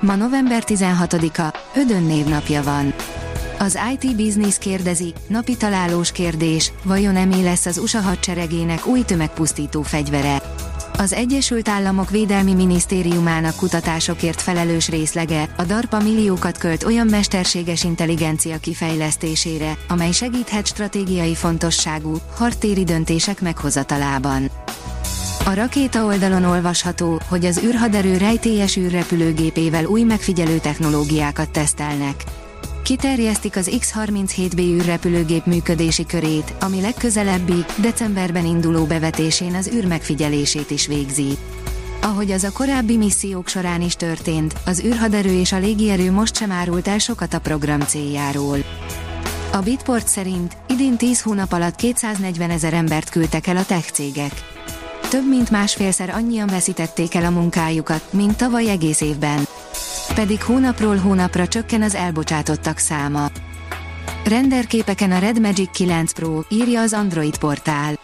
Ma november 16-a, Ödön névnapja van. Az IT Business kérdezi, napi találós kérdés, vajon emé lesz az USA hadseregének új tömegpusztító fegyvere? Az Egyesült Államok Védelmi Minisztériumának kutatásokért felelős részlege, a DARPA milliókat költ olyan mesterséges intelligencia kifejlesztésére, amely segíthet stratégiai fontosságú, hartéri döntések meghozatalában. A rakéta oldalon olvasható, hogy az űrhaderő rejtélyes űrrepülőgépével új megfigyelő technológiákat tesztelnek. Kiterjesztik az X-37B űrrepülőgép működési körét, ami legközelebbi, decemberben induló bevetésén az űr megfigyelését is végzi. Ahogy az a korábbi missziók során is történt, az űrhaderő és a légierő most sem árult el sokat a program céljáról. A Bitport szerint idén 10 hónap alatt 240 ezer embert küldtek el a tech cégek több mint másfélszer annyian veszítették el a munkájukat, mint tavaly egész évben. Pedig hónapról hónapra csökken az elbocsátottak száma. Renderképeken a Red Magic 9 Pro, írja az Android portál.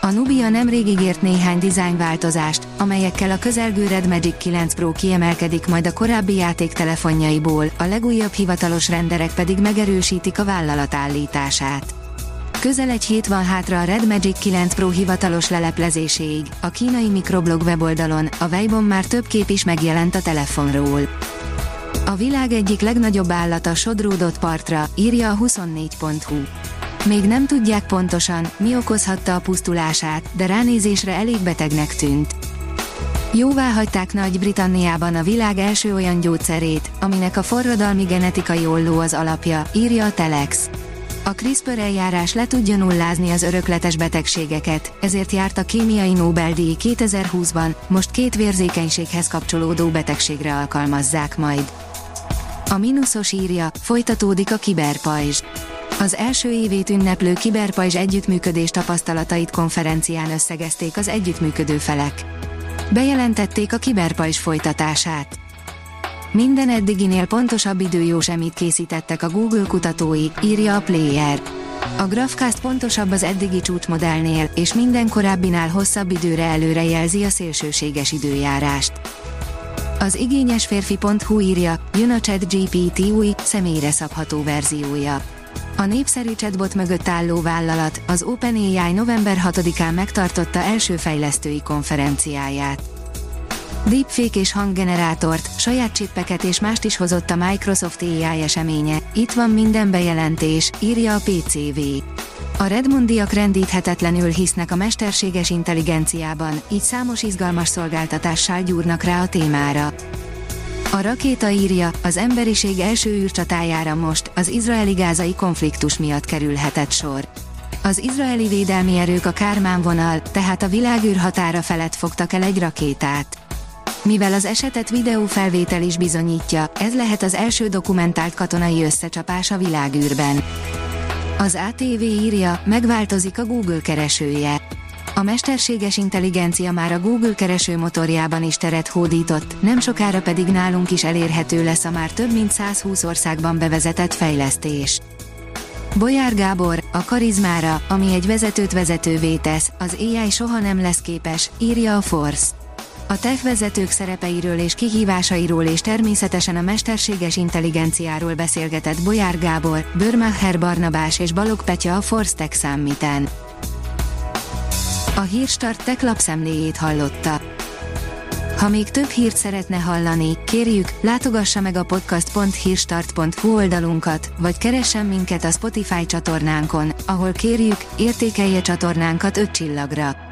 A Nubia nemrég ígért néhány dizájnváltozást, amelyekkel a közelgő Red Magic 9 Pro kiemelkedik majd a korábbi játéktelefonjaiból, a legújabb hivatalos renderek pedig megerősítik a vállalat állítását. Közel egy hét van hátra a Red Magic 9 Pro hivatalos leleplezéséig, a kínai mikroblog weboldalon, a Weibo már több kép is megjelent a telefonról. A világ egyik legnagyobb állata sodródott partra, írja a 24.hu. Még nem tudják pontosan, mi okozhatta a pusztulását, de ránézésre elég betegnek tűnt. Jóvá hagyták Nagy-Britanniában a világ első olyan gyógyszerét, aminek a forradalmi genetikai olló az alapja, írja a Telex. A CRISPR eljárás le tudja nullázni az örökletes betegségeket, ezért járt a kémiai Nobel-díj 2020-ban, most két vérzékenységhez kapcsolódó betegségre alkalmazzák majd. A mínuszos írja, folytatódik a kiberpajzs. Az első évét ünneplő kiberpajzs együttműködés tapasztalatait konferencián összegezték az együttműködő felek. Bejelentették a kiberpajzs folytatását. Minden eddiginél pontosabb időjósemit készítettek a Google kutatói, írja a Player. A Graphcast pontosabb az eddigi csúcsmodellnél, és minden korábbinál hosszabb időre előrejelzi a szélsőséges időjárást. Az igényes férfi.hu írja, jön a chat GPT új, személyre szabható verziója. A népszerű chatbot mögött álló vállalat, az OpenAI november 6-án megtartotta első fejlesztői konferenciáját. Deepfake és hanggenerátort, saját csippeket és mást is hozott a Microsoft AI eseménye. Itt van minden bejelentés, írja a PCV. A Redmondiak rendíthetetlenül hisznek a mesterséges intelligenciában, így számos izgalmas szolgáltatással gyúrnak rá a témára. A rakéta írja, az emberiség első űrcsatájára most, az izraeli-gázai konfliktus miatt kerülhetett sor. Az izraeli védelmi erők a Kármán vonal, tehát a világűr határa felett fogtak el egy rakétát. Mivel az esetet videófelvétel is bizonyítja, ez lehet az első dokumentált katonai összecsapás a világűrben. Az ATV írja, megváltozik a Google keresője. A mesterséges intelligencia már a Google kereső motorjában is teret hódított, nem sokára pedig nálunk is elérhető lesz a már több mint 120 országban bevezetett fejlesztés. Bolyár Gábor, a karizmára, ami egy vezetőt vezetővé tesz, az AI soha nem lesz képes, írja a Force. A tech vezetők szerepeiről és kihívásairól és természetesen a mesterséges intelligenciáról beszélgetett Bolyár Gábor, Börmacher Barnabás és Balog Petya a Force Tech Summiten. A Hírstart tech lapszemléjét hallotta. Ha még több hírt szeretne hallani, kérjük, látogassa meg a podcast.hírstart.hu oldalunkat, vagy keressen minket a Spotify csatornánkon, ahol kérjük, értékelje csatornánkat 5 csillagra.